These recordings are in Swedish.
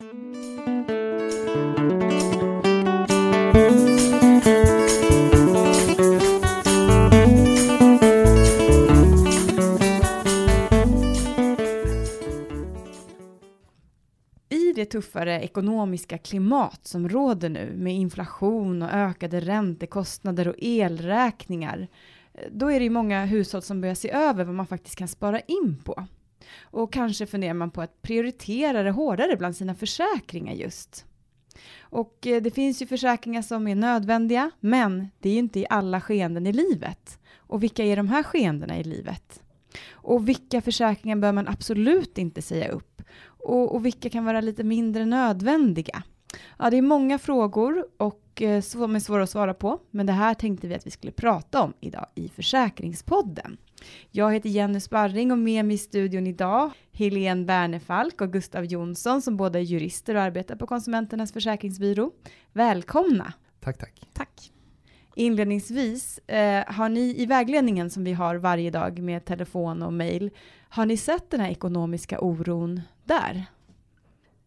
I det tuffare ekonomiska klimat som råder nu med inflation och ökade räntekostnader och elräkningar, eh, då är det ju många hushåll som börjar se över vad man faktiskt kan spara in på. Och kanske funderar man på att prioritera det hårdare bland sina försäkringar just. Och eh, det finns ju försäkringar som är nödvändiga, men det är ju inte i alla skeenden i livet. Och vilka är de här skeendena i livet? Och vilka försäkringar bör man absolut inte säga upp? Och, och vilka kan vara lite mindre nödvändiga? Ja, det är många frågor och eh, som är svåra att svara på, men det här tänkte vi att vi skulle prata om idag i Försäkringspodden. Jag heter Jenny Sparring och med mig i studion idag Helene Bernefalk och Gustav Jonsson som båda är jurister och arbetar på Konsumenternas försäkringsbyrå. Välkomna! Tack, tack. Tack. Inledningsvis, eh, har ni i vägledningen som vi har varje dag med telefon och mejl, har ni sett den här ekonomiska oron där?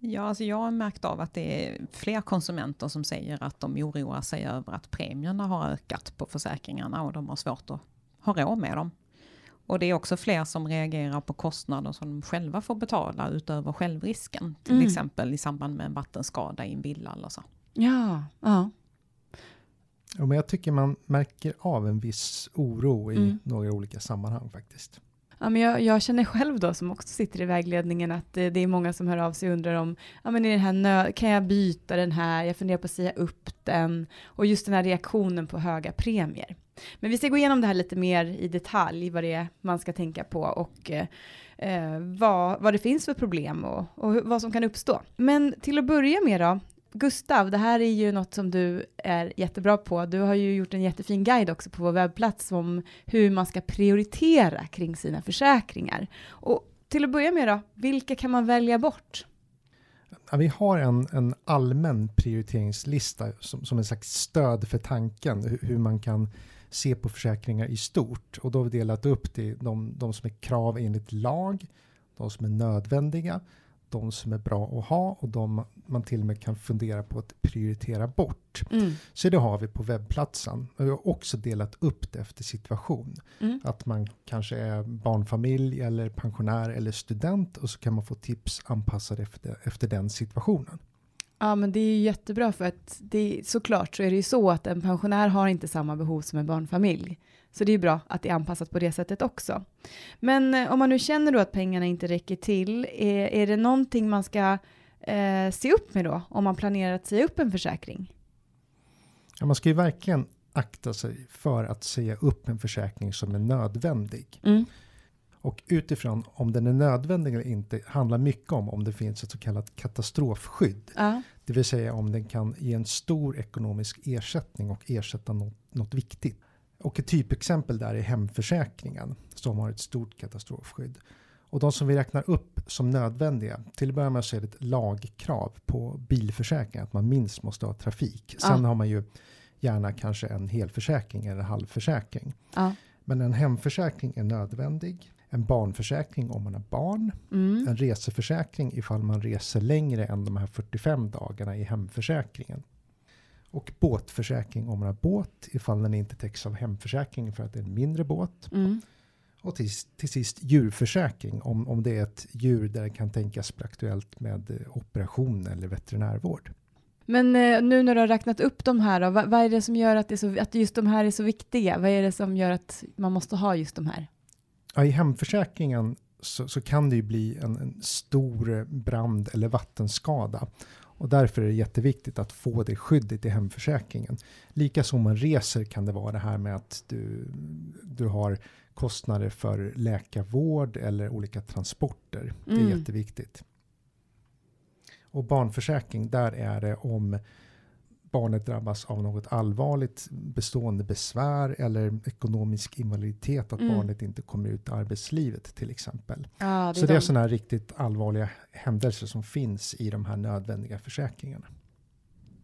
Ja, alltså jag har märkt av att det är fler konsumenter som säger att de oroar sig över att premierna har ökat på försäkringarna och de har svårt att ha råd med dem. Och det är också fler som reagerar på kostnader som de själva får betala utöver självrisken. Till Mm. exempel i samband med en vattenskada i en villa eller så. Ja, ja. Ja, men jag tycker man märker av en viss oro i Mm. några olika sammanhang faktiskt. Ja, men jag, jag känner själv då, som också sitter i vägledningen, att det, det är många som hör av sig och undrar om, ja men är den här nö- kan jag byta den här? Jag funderar på att säga upp den. Och just den här reaktionen på höga premier. Men vi ska gå igenom det här lite mer i detalj, vad det är man ska tänka på och eh, eh vad, vad det finns för problem och, och vad som kan uppstå. Men till att börja med då, Gustav, det här är ju något som du är jättebra på. Du har ju gjort en jättefin guide också på vår webbplats om hur man ska prioritera kring sina försäkringar. Och till att börja med då, vilka kan man välja bort? Ja, vi har en, en allmän prioriteringslista som, som en slags stöd för tanken hur, hur man kan se på försäkringar i stort. Och då har vi delat upp det i de, de som är krav enligt lag, de som är nödvändiga, de som är bra att ha och de man till och med kan fundera på att prioritera bort. Mm. Så det har vi på webbplatsen. Och vi har också delat upp det efter situation. Mm. Att man kanske är barnfamilj eller pensionär eller student och så kan man få tips anpassade efter, efter den situationen. Ja, men det är ju jättebra för att det, såklart så är det ju så att en pensionär har inte samma behov som en barnfamilj. Så det är bra att det är anpassat på det sättet också. Men eh, om man nu känner då att pengarna inte räcker till, är, är det någonting man ska eh, se upp med då om man planerar att säga upp en försäkring? Ja, man ska ju verkligen akta sig för att säga upp en försäkring som är nödvändig. Mm. Och utifrån om den är nödvändig eller inte handlar mycket om om det finns ett så kallat katastrofskydd. Ja. Det vill säga om den kan ge en stor ekonomisk ersättning och ersätta något, något viktigt. Och ett typexempel där är hemförsäkringen som har ett stort katastrofskydd. Och de som vi räknar upp som nödvändiga, till att börja med så är det ett lagkrav på bilförsäkring att man minst måste ha trafik. Sen Ja. har man ju gärna kanske en helförsäkring eller halvförsäkring. Ja. Men en hemförsäkring är nödvändig. En barnförsäkring om man har barn. Mm. En reseförsäkring ifall man reser längre än de här 45 dagarna i hemförsäkringen. Och båtförsäkring om man har båt ifall den inte täcks av hemförsäkringen för att det är en mindre båt. Mm. Och till, till sist djurförsäkring om, om det är ett djur där det kan tänkas bli aktuellt med eh, operation eller veterinärvård. Men eh, nu när du har räknat upp de här, då, vad, vad är det som gör att, det så, att just de här är så viktiga? Vad är det som gör att man måste ha just de här? Ja, I hemförsäkringen så, så kan det ju bli en, en stor brand eller vattenskada. Och därför är det jätteviktigt att få det skyddet i hemförsäkringen. Likaså om man reser kan det vara det här med att du, du har kostnader för läkarvård eller olika transporter. Det är Mm. jätteviktigt. Och barnförsäkring, där är det om barnet drabbas av något allvarligt bestående besvär eller ekonomisk invaliditet, att Mm. barnet inte kommer ut i arbetslivet till exempel. Ja, Så det är sådana här riktigt allvarliga händelser som finns i de här nödvändiga försäkringarna.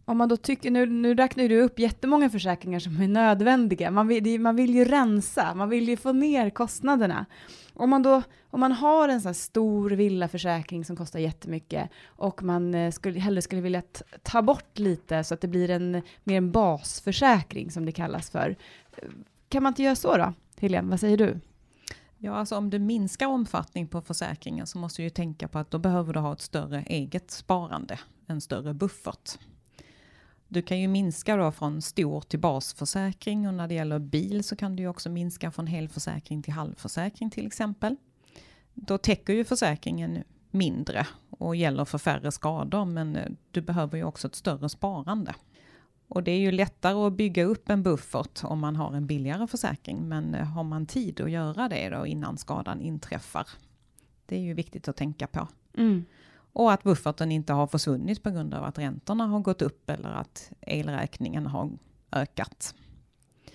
Om man då tycker, nu, nu räknar du upp jättemånga försäkringar som är nödvändiga. Man vill, man vill ju rensa, man vill ju få ner kostnaderna. Om man då, om man har en sån här stor villaförsäkring som kostar jättemycket och man eh, skulle, hellre skulle vilja ta bort lite så att det blir en mer en basförsäkring som det kallas för. Kan man inte göra så då? Helene, vad säger du? Ja, alltså om du minskar omfattning på försäkringen så måste du ju tänka på att då behöver du ha ett större eget sparande, en större buffert. Du kan ju minska då från stor till basförsäkring och när det gäller bil så kan du ju också minska från helförsäkring till halvförsäkring till exempel. Då täcker ju försäkringen mindre och gäller för färre skador men eh, du behöver ju också ett större sparande. Och det är ju lättare att bygga upp en buffert om man har en billigare försäkring men eh, har man tid att göra det då innan skadan inträffar? Det är ju viktigt att tänka på. Mm. Och att bufferten inte har försvunnit på grund av att räntorna har gått upp eller att elräkningen har ökat.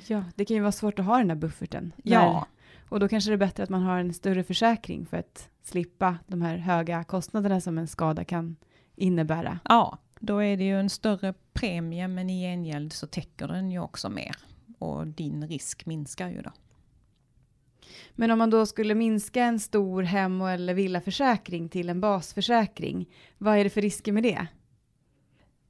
Ja, det kan ju vara svårt att ha den där bufferten. Ja. och då kanske det är bättre att man har en större försäkring för att slippa de här höga kostnaderna som en skada kan innebära. Ja, då är det ju en större premie men i gengäld så täcker den ju också mer och din risk minskar ju då. Men om man då skulle minska en stor hem eller villaförsäkring till en basförsäkring, vad är det för risker med det?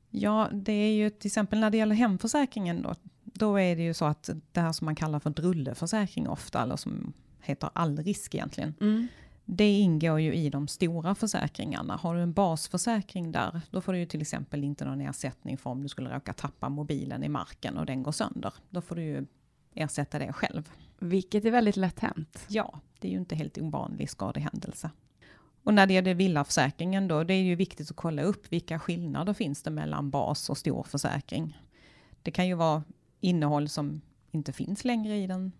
Ja, det är ju till exempel när det gäller hemförsäkringen då, då är det ju så att det här som man kallar för drulleförsäkring ofta, eller som heter allrisk egentligen, mm. det ingår ju i de stora försäkringarna. Har du en basförsäkring där, då får du ju till exempel inte någon ersättning för om du skulle råka tappa mobilen i marken och den går sönder. Då får du ju ersätta det själv. Vilket är väldigt lätt hänt. Ja, det är ju inte helt ovanlig skadehändelse. Och när det gäller villaförsäkringen då, det är ju viktigt att kolla upp vilka skillnader finns det mellan bas och stor försäkring. Det kan ju vara innehåll som inte finns längre i den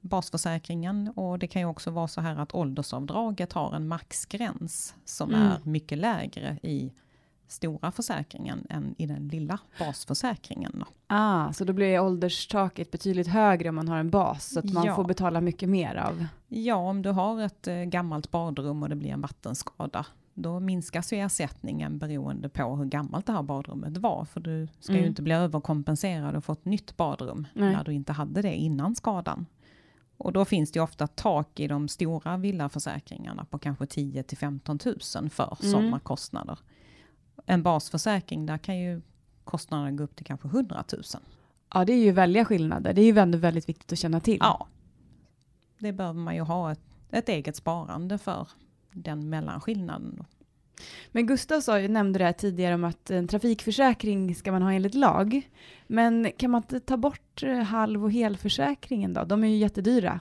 basförsäkringen och det kan ju också vara så här att åldersavdraget har en maxgräns som mm. är mycket lägre i stora försäkringen än i den lilla basförsäkringen. Då. Ah, så då blir ålderstaket betydligt högre om man har en bas, så att man ja. får betala mycket mer av? Ja, om du har ett eh, gammalt badrum och det blir en vattenskada, då minskas ju ersättningen beroende på hur gammalt det här badrummet var, för du ska mm. ju inte bli överkompenserad och få ett nytt badrum Nej. när du inte hade det innan skadan. Och då finns det ju ofta tak i de stora villaförsäkringarna på kanske 10 till 15 000 för mm. sommarkostnader en basförsäkring, där kan ju kostnaderna gå upp till kanske 100 000. Ja, det är ju väldiga skillnader. Det är ju ändå väldigt viktigt att känna till. Ja, det behöver man ju ha ett, ett eget sparande för den mellanskillnaden. Men Gustav sa, nämnde det här tidigare om att en trafikförsäkring ska man ha enligt lag. Men kan man inte ta bort eh, halv och helförsäkringen då? De är ju jättedyra.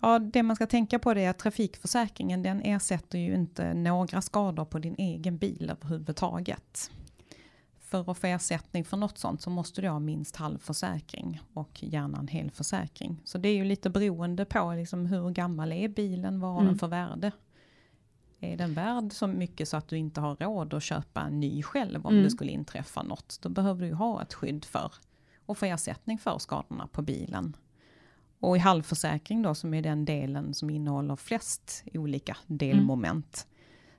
Ja, det man ska tänka på det är att trafikförsäkringen den ersätter ju inte några skador på din egen bil överhuvudtaget. För att få ersättning för något sånt så måste du ha minst halv försäkring och gärna en hel försäkring. Så det är ju lite beroende på liksom hur gammal är bilen, vad har mm. den för värde? Är den värd så mycket så att du inte har råd att köpa en ny själv om mm. det skulle inträffa något, då behöver du ha ett skydd för och få ersättning för skadorna på bilen. Och i halvförsäkring då, som är den delen som innehåller flest olika delmoment, mm.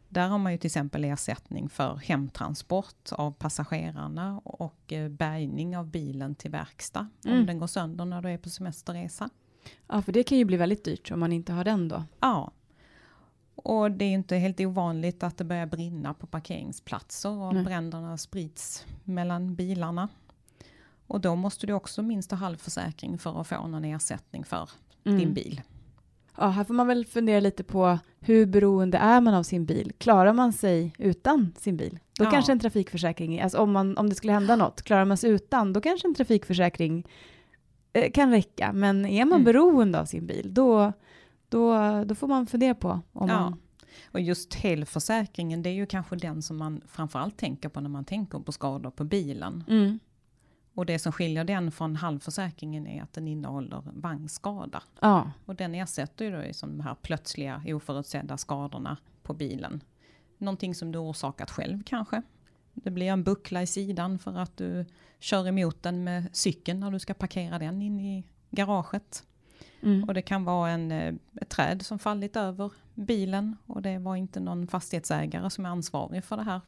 där har man ju till exempel ersättning för hemtransport av passagerarna och eh, bärgning av bilen till verkstad mm. om den går sönder när du är på semesterresa. Ja, för det kan ju bli väldigt dyrt om man inte har den då. Ja. Och det är inte helt ovanligt att det börjar brinna på parkeringsplatser och Nej. bränderna sprids mellan bilarna. Och då måste du också minst ha halvförsäkring för att få någon ersättning för mm. din bil. Ja, här får man väl fundera lite på hur beroende är man av sin bil? Klarar man sig utan sin bil? Då ja. kanske en trafikförsäkring, alltså om, man, om det skulle hända något, klarar man sig utan, då kanske en trafikförsäkring eh, kan räcka. Men är man mm. beroende av sin bil, då, då, då får man fundera på om ja. man och just helförsäkringen, det är ju kanske den som man framförallt tänker på när man tänker på skador på bilen. Mm. Och det som skiljer den från halvförsäkringen är att den innehåller vagnskada. Ja. Och den ersätter ju då liksom de här plötsliga oförutsedda skadorna på bilen. Någonting som du orsakat själv kanske. Det blir en buckla i sidan för att du kör emot den med cykeln när du ska parkera den in i garaget. Mm. Och det kan vara en, eh, ett träd som fallit över bilen och det var inte någon fastighetsägare som är ansvarig för det här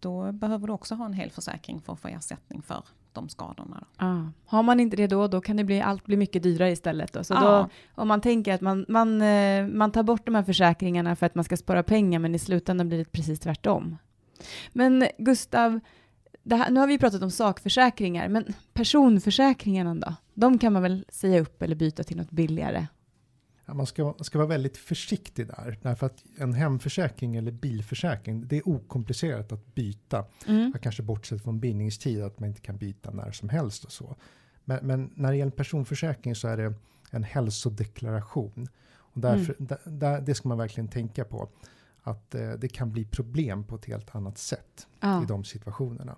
då behöver du också ha en hel försäkring för att få ersättning för de skadorna. Ah. Har man inte det då, då kan det bli, allt bli mycket dyrare istället. Då. Så Ja. då, om man tänker att man, man, eh, man tar bort de här försäkringarna för att man ska spara pengar, men i slutändan blir det precis tvärtom. Men Gustav, här, nu har vi pratat om sakförsäkringar, men personförsäkringarna då? De kan man väl säga upp eller byta till något billigare? Man ska, ska vara väldigt försiktig där, därför att en hemförsäkring eller bilförsäkring, det är okomplicerat att byta. Mm. Kanske bortsett från bindningstid, att man inte kan byta när som helst och så. Men, men när det gäller personförsäkring så är det en hälsodeklaration. Och därför, Mm. där, där, det ska man verkligen tänka på. Att eh, det kan bli problem på ett helt annat sätt Ja. i de situationerna.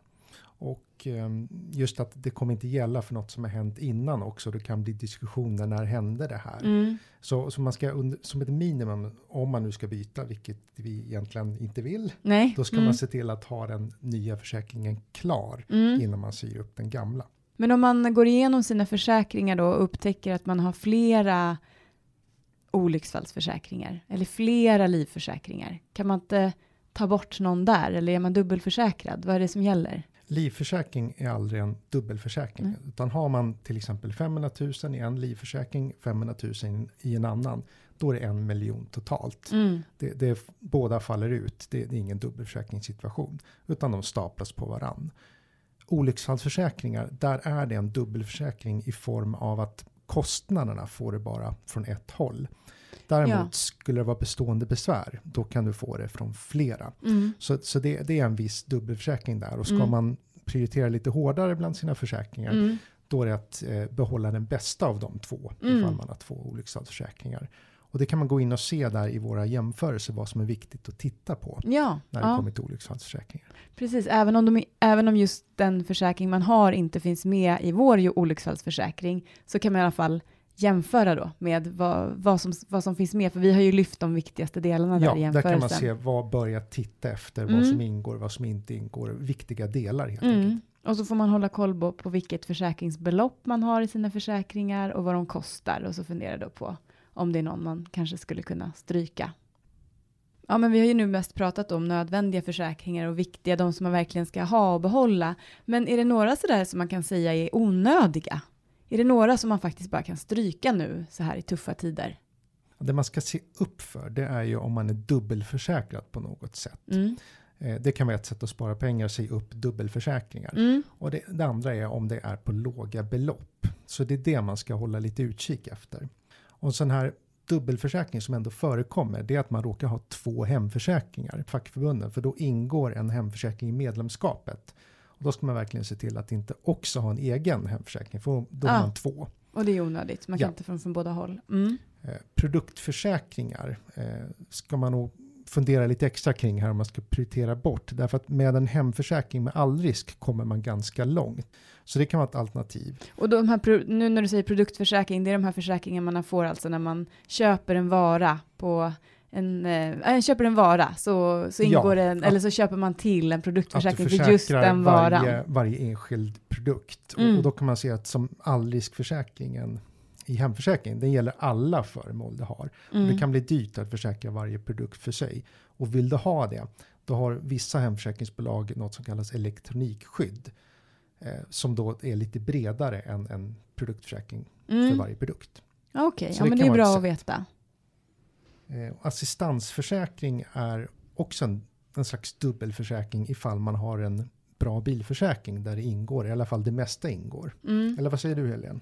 Och eh, just att det kommer inte gälla för något som har hänt innan också. Det kan bli diskussioner, när hände det här? Mm. Så, så man ska under, som ett minimum, om man nu ska byta, vilket vi egentligen inte vill, Nej. då ska Mm. man se till att ha den nya försäkringen klar Mm. innan man säger upp den gamla. Men om man går igenom sina försäkringar då och upptäcker att man har flera olycksfallsförsäkringar eller flera livförsäkringar, kan man inte ta bort någon där eller är man dubbelförsäkrad? Vad är det som gäller? Livförsäkring är aldrig en dubbelförsäkring, Nej. utan har man till exempel 500 000 i en livförsäkring, 500 000 i en annan, då är det en miljon totalt. Mm. Det, det, båda faller ut, det, det är ingen dubbelförsäkringssituation, utan de staplas på varann. Olycksfallsförsäkringar, där är det en dubbelförsäkring i form av att kostnaderna får det bara från ett håll. Däremot Ja. skulle det vara bestående besvär, då kan du få det från flera. Mm. Så, så det, det är en viss dubbelförsäkring där. Och ska Mm. man prioritera lite hårdare bland sina försäkringar, Mm. då är det att eh, behålla den bästa av de två, Mm. ifall man har två olycksfallsförsäkringar. Och det kan man gå in och se där i våra jämförelser, vad som är viktigt att titta på Ja, när det ja kommer till olycksfallsförsäkringar. precis. Även om, de, även om just den försäkring man har inte finns med i vår olycksfallsförsäkring så kan man i alla fall jämföra då med vad, vad, som, vad som finns med. För vi har ju lyft de viktigaste delarna där i Ja, där jämförelsen. kan man se vad börja titta efter, Mm. vad som ingår, vad som inte ingår, viktiga delar helt Mm. enkelt. Och så får man hålla koll på, på vilket försäkringsbelopp man har i sina försäkringar och vad de kostar och så fundera då på om det är någon man kanske skulle kunna stryka. Ja, men vi har ju nu mest pratat om nödvändiga försäkringar och viktiga, de som man verkligen ska ha och behålla. Men är det några sådär som man kan säga är onödiga? Är det några som man faktiskt bara kan stryka nu så här i tuffa tider? Det man ska se upp för, det är ju om man är dubbelförsäkrad på något sätt. Mm. Eh, Det kan vara ett sätt att spara pengar, se upp dubbelförsäkringar. Mm. Och det, det andra är om det är på låga belopp. Så det är det man ska hålla lite utkik efter. Och sån här dubbelförsäkring som ändå förekommer, det är att man råkar ha två hemförsäkringar, fackförbunden, för då ingår en hemförsäkring i medlemskapet. Och då ska man verkligen se till att inte också ha en egen hemförsäkring, för då har Ah. man två. Och det är onödigt, man kan Ja. inte från, från båda håll. Mm. Eh, produktförsäkringar eh, ska man nog fundera lite extra kring här om man ska prioritera bort. Därför att med en hemförsäkring med all risk kommer man ganska långt. Så det kan vara ett alternativ. Och de här, nu när du säger produktförsäkring, det är de här försäkringarna man får alltså när man köper en vara på en, eh, äh, köper en vara så, så Ja, ingår en, att- eller så köper man till en produktförsäkring du för just den varan. varje, varje enskild produkt. Mm. Och, och då kan man se att som allriskförsäkringen i hemförsäkring, den gäller alla föremål du har. Och Mm. det kan bli dyrt att försäkra varje produkt för sig. Och vill du ha det, då har vissa hemförsäkringsbolag något som kallas elektronikskydd. Eh, som då är lite bredare än en produktförsäkring för Mm. varje produkt. Okej, Så ja men det är bra att veta. Eh, assistansförsäkring är också en, en slags dubbelförsäkring ifall man har en bra bilförsäkring där det ingår, i alla fall det mesta ingår. Mm. Eller vad säger du Helene?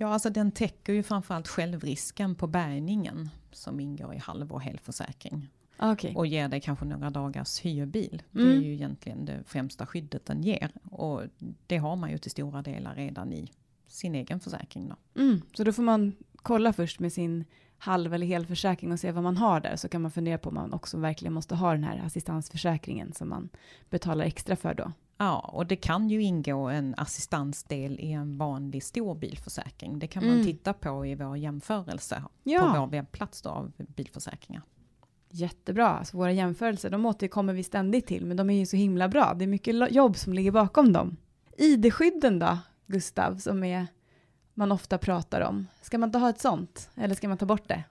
Ja, alltså den täcker ju framförallt självrisken på bärgningen som ingår i halv och helförsäkring. Okej. Och ger dig kanske några dagars hyrbil. Det är Mm. ju egentligen det främsta skyddet den ger. Och det har man ju till stora delar redan i sin egen försäkring. Då. Mm. Så då får man kolla först med sin halv eller helförsäkring och se vad man har där. Så kan man fundera på om man också verkligen måste ha den här assistansförsäkringen som man betalar extra för då. Ja, och det kan ju ingå en assistansdel i en vanlig stor bilförsäkring. Det kan man Mm. titta på i vår jämförelse på Ja, vår webbplats då av bilförsäkringar. jättebra. Alltså våra jämförelser, de återkommer vi ständigt till, men de är ju så himla bra. Det är mycket jobb som ligger bakom dem. ID-skydden då, Gustav, som är, man ofta pratar om. Ska man inte ha ett sånt? Eller ska man ta bort det?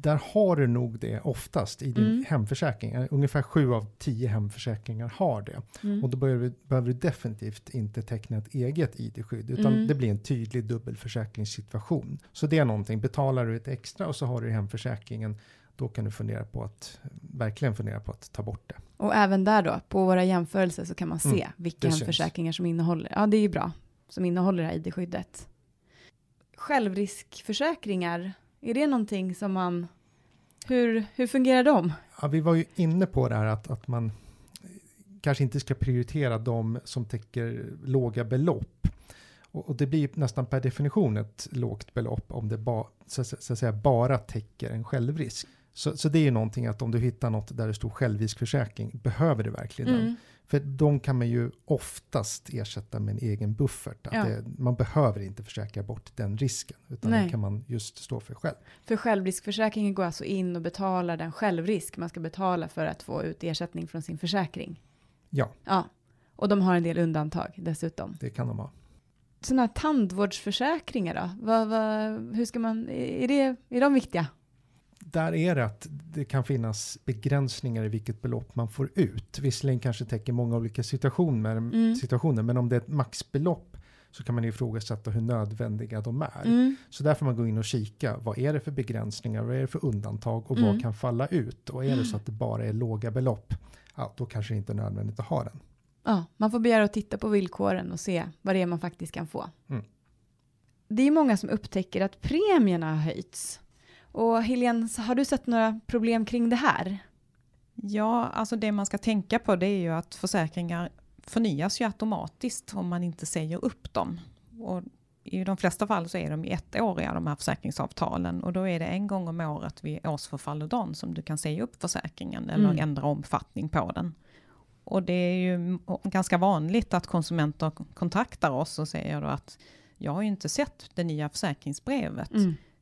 Där har du nog det oftast i din Mm. hemförsäkring. Ungefär sju av tio hemförsäkringar har det. Mm. Och då behöver, du- behöver du definitivt inte teckna ett eget ID-skydd, utan Mm. det blir en tydlig dubbelförsäkringssituation. Så det är någonting, betalar du ett extra och så har du hemförsäkringen, då kan du fundera på att, verkligen fundera på att ta bort det. Och även där då, på våra jämförelser så kan man se Mm, vilka hemförsäkringar som innehåller, ja det är ju bra, som innehåller det här ID-skyddet. Självriskförsäkringar, är det någonting som man, hur, hur fungerar de? Ja, vi var ju inne på det här att, att man kanske inte ska prioritera de som täcker låga belopp. Och, och det blir nästan per definition ett lågt belopp om det ba, så, så, så att säga, bara täcker en självrisk. Så, så det är ju någonting att om du hittar något där det står självriskförsäkring, behöver du verkligen den? Mm. För de kan man ju oftast ersätta med en egen buffert. Att Ja. det, man behöver inte försäkra bort den risken, utan Nej. den kan man just stå för själv. För självriskförsäkringen går alltså in och betalar den självrisk man ska betala för att få ut ersättning från sin försäkring. Ja, Ja, och de har en del undantag dessutom. det kan de ha. Sådana här tandvårdsförsäkringar då? Vad, vad, hur ska man, är, det, är de viktiga? Där är det att det kan finnas begränsningar i vilket belopp man får ut. Visserligen kanske täcker många olika situationer, Mm. situationer men om det är ett maxbelopp så kan man ifrågasätta hur nödvändiga de är. Mm. Så där får man gå in och kika. Vad är det för begränsningar? Vad är det för undantag? Och Mm. vad kan falla ut? Och är det så att det bara är låga belopp, ja, då kanske det inte är nödvändigt att ha den. Ja, man får begära att titta på villkoren och se vad det är man faktiskt kan få. Mm. Det är många som upptäcker att premierna har höjts. Och Helene, har du sett några problem kring det här? Ja, alltså det man ska tänka på det är ju att försäkringar förnyas ju automatiskt om man inte säger upp dem. Och i de flesta fall så är de ettåriga de här försäkringsavtalen och då är det en gång om året vid årsförfall och dagen som du kan säga upp försäkringen eller Mm. ändra omfattning på den. Och det är ju ganska vanligt att konsumenter kontaktar oss och säger då att jag har ju inte sett det nya försäkringsbrevet.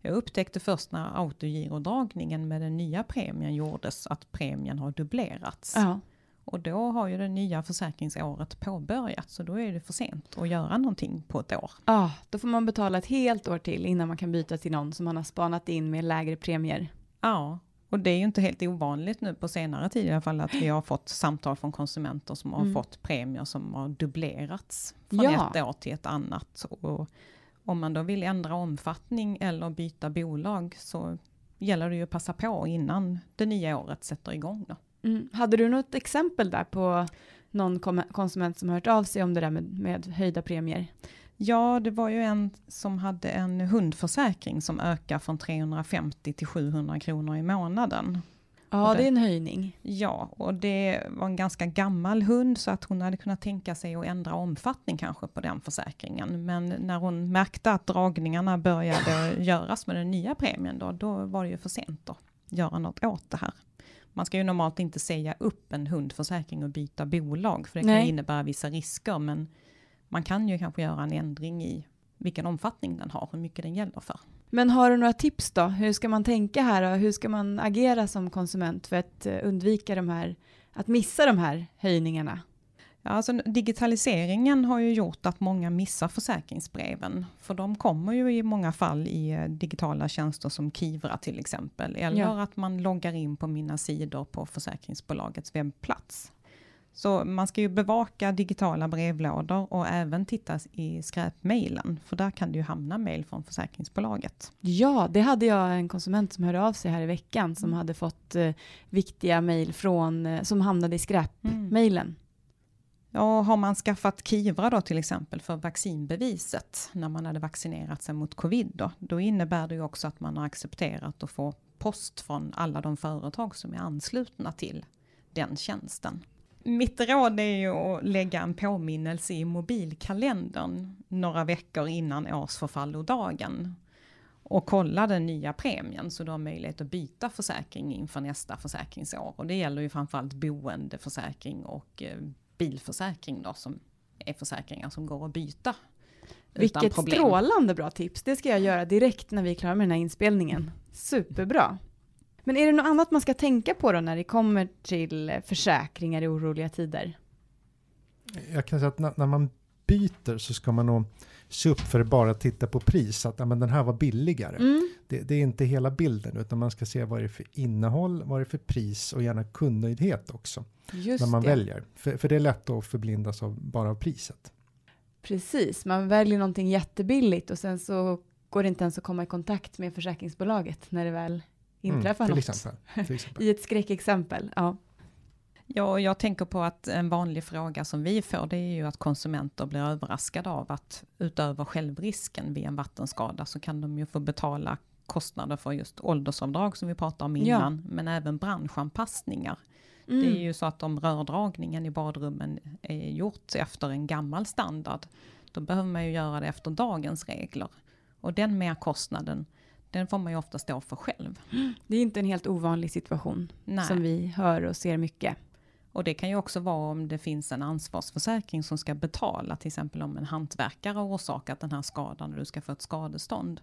Jag upptäckte först när autogirodragningen med den nya premien gjordes att premien har dubblerats. Ja. Och då har ju det nya försäkringsåret påbörjats så då är det för sent att göra någonting på ett år. ja, då får man betala ett helt år till innan man kan byta till någon som man har spanat in med lägre premier. Ja, och det är ju inte helt ovanligt nu på senare tid i alla fall att vi har fått samtal från konsumenter som har Mm. fått premier som har dubblerats från Ja. ett år till ett annat. Och om man då vill ändra omfattning eller byta bolag så gäller det ju att passa på innan det nya året sätter igång. Då. Mm. Hade du något exempel där på någon konsument som hört av sig om det där med, med höjda premier? Ja, det var ju en som hade en hundförsäkring som ökar från 350 till 700 kronor i månaden. Ja, det- är en höjning. Ja, och det var en ganska gammal hund så att hon hade kunnat tänka sig att ändra omfattning kanske på den försäkringen. Men när hon märkte att dragningarna började göras med den nya premien då, då var det ju för sent att göra något åt det här. Man ska ju normalt inte säga upp en hundförsäkring och byta bolag, för det kan Nej. innebära vissa risker, men man kan ju kanske göra en ändring i vilken omfattning den har, hur mycket den gäller för. Men har du några tips då? Hur ska man tänka här och hur ska man agera som konsument för att eh, undvika de här, att missa de här höjningarna? Ja, alltså, digitaliseringen har ju gjort att många missar försäkringsbreven. För de kommer ju i många fall i eh, digitala tjänster som Kivra till exempel. Eller Ja. att man loggar in på mina sidor på försäkringsbolagets webbplats. Så man ska ju bevaka digitala brevlådor och även titta i skräpmailen. För där kan det ju hamna mejl från försäkringsbolaget. Ja, det hade jag en konsument som hörde av sig här i veckan som hade fått eh, viktiga mejl från, eh, som hamnade i skräpmejlen. Ja, har man skaffat Kivra då till exempel för vaccinbeviset när man hade vaccinerat sig mot covid då, då innebär det ju också att man har accepterat att få post från alla de företag som är anslutna till den tjänsten. Mitt råd är ju att lägga en påminnelse i mobilkalendern några veckor innan årsförfallodagen och kolla den nya premien så du har möjlighet att byta försäkring inför nästa försäkringsår. Och det gäller ju framförallt boendeförsäkring och eh, bilförsäkring då som är försäkringar som går att byta. Vilket problem. strålande bra tips. Det ska jag göra direkt när vi är klara med den här inspelningen. Superbra. Men är det något annat man ska tänka på då när det kommer till försäkringar i oroliga tider? Jag kan säga att när, när man byter så ska man nog se upp för att bara titta på pris. Att ja, men den här var billigare. Mm. det, det, är inte hela bilden utan man ska se vad det är för innehåll, vad det är för pris och gärna kundnöjdhet också. Just när man det. väljer. För, för det är lätt att förblindas av, bara av priset. Precis, man väljer någonting jättebilligt och sen så går det inte ens att komma i kontakt med försäkringsbolaget när det väl mm, inträffar mm, till något. Exempel, till exempel. I ett skräckexempel. Ja. Ja, jag tänker på att en vanlig fråga som vi får, det är ju att konsumenter blir överraskade av att utöver självrisken vid en vattenskada så kan de ju få betala kostnader för just åldersavdrag som vi pratade om innan, ja. men även branschanpassningar. Mm. Det är ju så att om rördragningen i badrummen är gjort efter en gammal standard, då behöver man ju göra det efter dagens regler. Och den merkostnaden, den får man ju ofta stå för själv. Det är inte en helt ovanlig situation Nej. som vi hör och ser mycket. Och det kan ju också vara om det finns en ansvarsförsäkring som ska betala, till exempel om en hantverkare har orsakat den här skadan och du ska få ett skadestånd.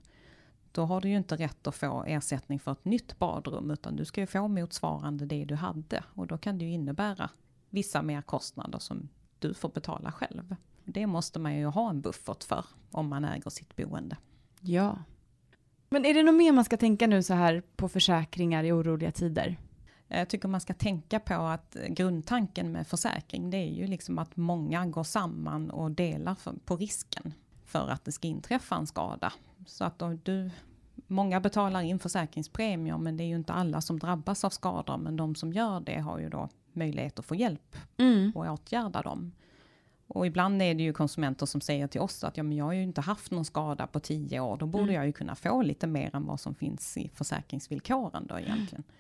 Då har du ju inte rätt att få ersättning för ett nytt badrum, utan du ska ju få motsvarande det du hade. Och då kan det ju innebära vissa merkostnader som du får betala själv. Det måste man ju ha en buffert för om man äger sitt boende. Ja. Men är det något mer man ska tänka nu så här på försäkringar i oroliga tider? Jag tycker man ska tänka på att grundtanken med försäkring, det är ju liksom att många går samman och delar på risken för att det ska inträffa en skada. Så att då du, många betalar in försäkringspremier, men det är ju inte alla som drabbas av skador, men de som gör det har ju då möjlighet att få hjälp mm. och åtgärda dem. Och ibland är det ju konsumenter som säger till oss att ja, men jag har ju inte haft någon skada på tio år, då borde mm. jag ju kunna få lite mer än vad som finns i försäkringsvillkoren då egentligen. Mm.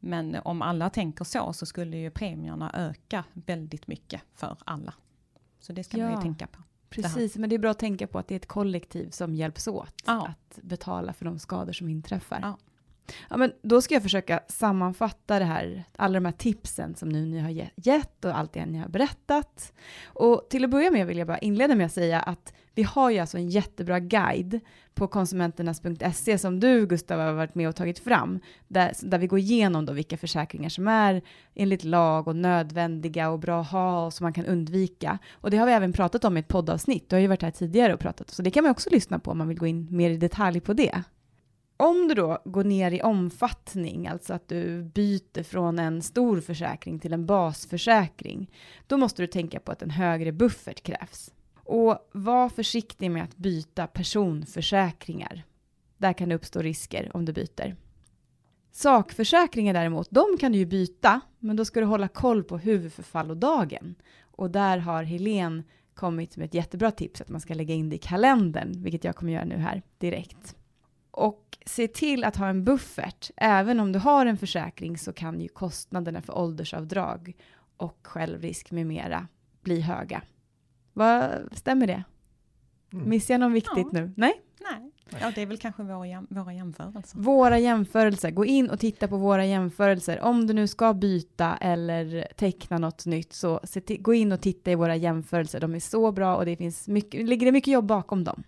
Men om alla tänker så, så skulle ju premierna öka väldigt mycket för alla. Så det ska ja, man ju tänka på. Precis, men det är bra att tänka på att det är ett kollektiv som hjälps åt ja. att betala för de skador som inträffar. Ja. Ja, men då ska jag försöka sammanfatta det här, alla de här tipsen som nu ni har gett och allt det ni har berättat. Och till att börja med vill jag bara inleda med att säga att vi har ju alltså en jättebra guide på konsumenternas.se som du Gustav har varit med och tagit fram, där, där vi går igenom då vilka försäkringar som är enligt lag och nödvändiga och bra att ha och som man kan undvika. Och det har vi även pratat om i ett poddavsnitt, du har ju varit här tidigare och pratat, så det kan man också lyssna på om man vill gå in mer i detalj på det. Om du då går ner i omfattning, alltså att du byter från en stor försäkring till en basförsäkring, då måste du tänka på att en högre buffert krävs. Och var försiktig med att byta personförsäkringar. Där kan det uppstå risker om du byter. Sakförsäkringar däremot, de kan du ju byta, men då ska du hålla koll på huvudförfallodagen. Och där har Helen kommit med ett jättebra tips att man ska lägga in det i kalendern, vilket jag kommer göra nu här direkt. Och se till att ha en buffert. Även om du har en försäkring så kan ju kostnaderna för åldersavdrag och självrisk med mera bli höga. Vad, stämmer det? Mm. Missar jag något viktigt ja. nu? Nej? Nej. Ja, det är väl kanske våra, våra jämförelser. Våra jämförelser. Gå in och titta på våra jämförelser. Om du nu ska byta eller teckna något nytt, så gå in och titta i våra jämförelser. De är så bra och det finns mycket, ligger det mycket jobb bakom dem.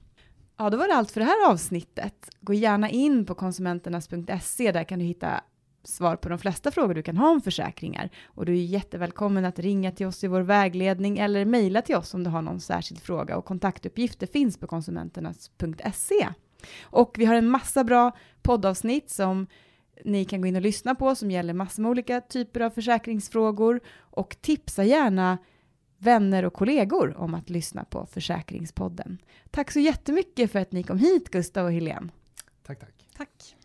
Ja, då var det allt för det här avsnittet. Gå gärna in på konsumenternas.se. Där kan du hitta svar på de flesta frågor du kan ha om försäkringar. Och du är jättevälkommen att ringa till oss i vår vägledning eller mejla till oss om du har någon särskild fråga. Och kontaktuppgifter finns på konsumenternas.se. Och vi har en massa bra poddavsnitt som ni kan gå in och lyssna på som gäller massor med olika typer av försäkringsfrågor. Och tipsa gärna vänner och kollegor om att lyssna på Försäkringspodden. Tack så jättemycket för att ni kom hit, Gustav och Helene. Tack, tack. Tack.